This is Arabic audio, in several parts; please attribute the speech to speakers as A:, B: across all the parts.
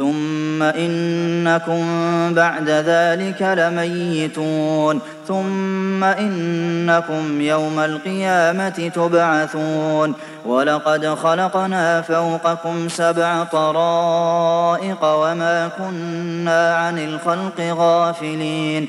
A: ثم إنكم بعد ذلك لميتون. ثم إنكم يوم القيامة تبعثون. ولقد خلقنا فوقكم سبع طرائق وما كنا عن الخلق غافلين.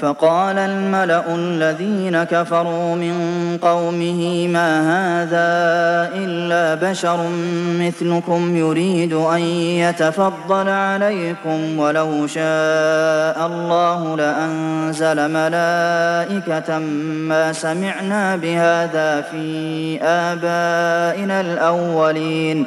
A: فقال الملأ الذين كفروا من قومه ما هذا إلا بشر مثلكم يريد أن يتفضل عليكم ولو شاء الله لأنزل ملائكة ما سمعنا بهذا في آبائنا الأولين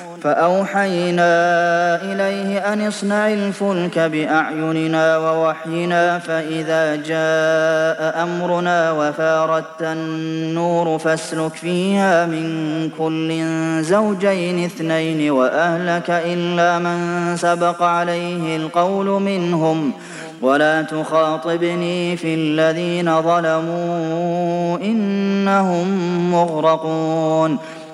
A: فأوحينا إليه أن اصنع الفلك بأعيننا ووحينا فإذا جاء أمرنا وفاردت النور فاسلك فيها من كل زوجين اثنين وأهلك إلا من سبق عليه القول منهم ولا تخاطبني في الذين ظلموا إنهم مغرقون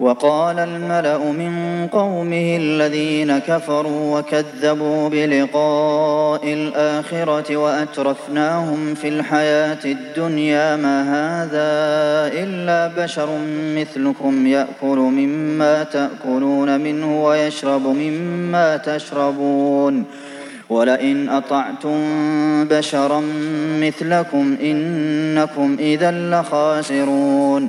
A: وقال الملأ من قومه الذين كفروا وكذبوا بلقاء الآخرة وأترفناهم في الحياة الدنيا ما هذا إلا بشر مثلكم يأكل مما تأكلون منه ويشرب مما تشربون ولئن أطعتم بشرا مثلكم إنكم إذا لخاسرون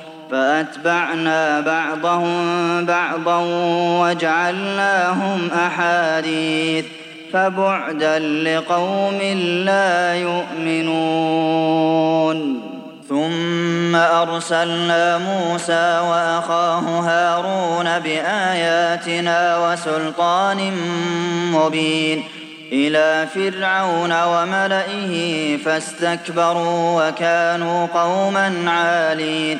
B: فأتبعنا بعضهم بعضا وجعلناهم أحاديث فبعدا لقوم لا يؤمنون. ثم أرسلنا موسى وأخاه هارون بآياتنا وسلطان مبين إلى فرعون وملئه فاستكبروا وكانوا قوما عالين.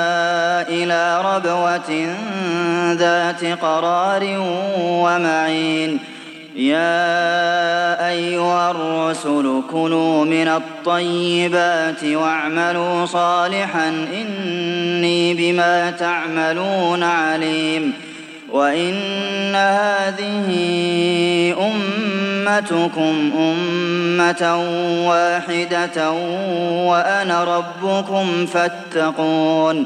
B: إلى ربوة ذات قرار ومعين. يا أيها الرسل كلوا من الطيبات واعملوا صالحا إني بما تعملون عليم. وإن هذه أمتكم أمة واحدة وأنا ربكم فاتقون.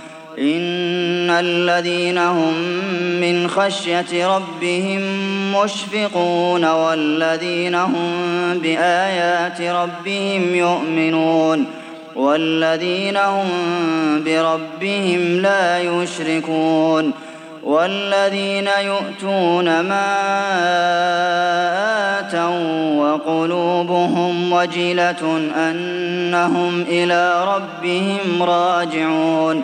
B: إن الذين هم من خشية ربهم مشفقون والذين هم بآيات ربهم يؤمنون والذين هم بربهم لا يشركون والذين يؤتون ما آتوا وقلوبهم وجلة أنهم إلى ربهم راجعون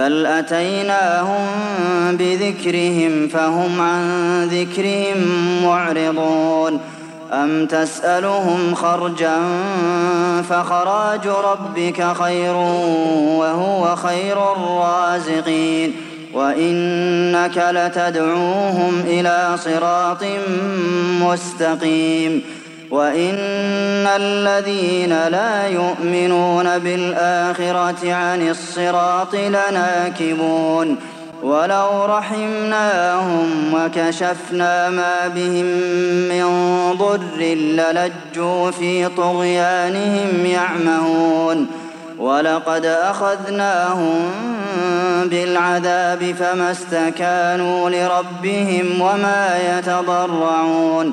B: بل أتيناهم بذكرهم فهم عن ذكرهم معرضون أم تسألهم خرجا فخراج ربك خير وهو خير الرازقين وإنك لتدعوهم إلى صراط مستقيم وإن الذين لا يؤمنون بالآخرة عن الصراط لناكبون ولو رحمناهم وكشفنا ما بهم من ضر للجوا في طغيانهم يعمهون ولقد أخذناهم بالعذاب فما استكانوا لربهم وما يتضرعون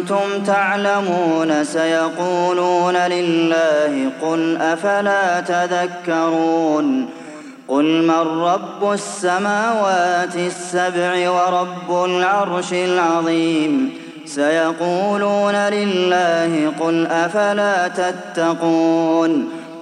B: كنتم تعلمون سيقولون لله قل أفلا تذكرون قل من رب السماوات السبع ورب العرش العظيم سيقولون لله قل أفلا تتقون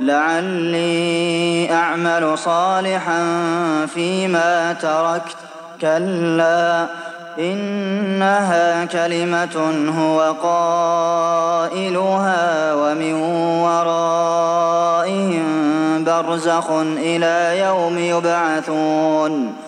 B: لعلي أعمل صالحا فيما تركت. كلا إنها كلمة هو قائلها ومن ورائهم برزخ إلى يوم يبعثون.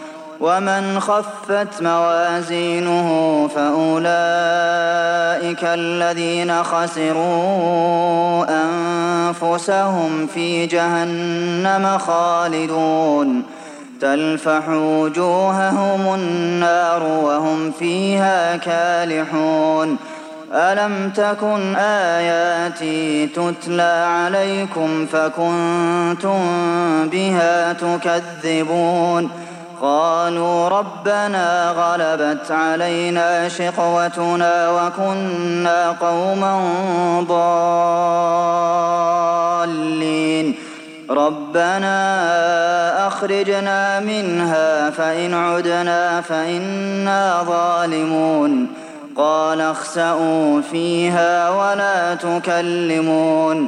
B: ومن خفت موازينه فأولئك الذين خسروا أنفسهم في جهنم خالدون تلفح وجوههم النار وهم فيها كالحون ألم تكن آياتي تتلى عليكم فكنتم بها تكذبون قالوا ربنا غلبت علينا شقوتنا وكنا قوما ضالين. ربنا أخرجنا منها فإن عدنا فإنا ظالمون. قال اخسأوا فيها ولا تكلمون.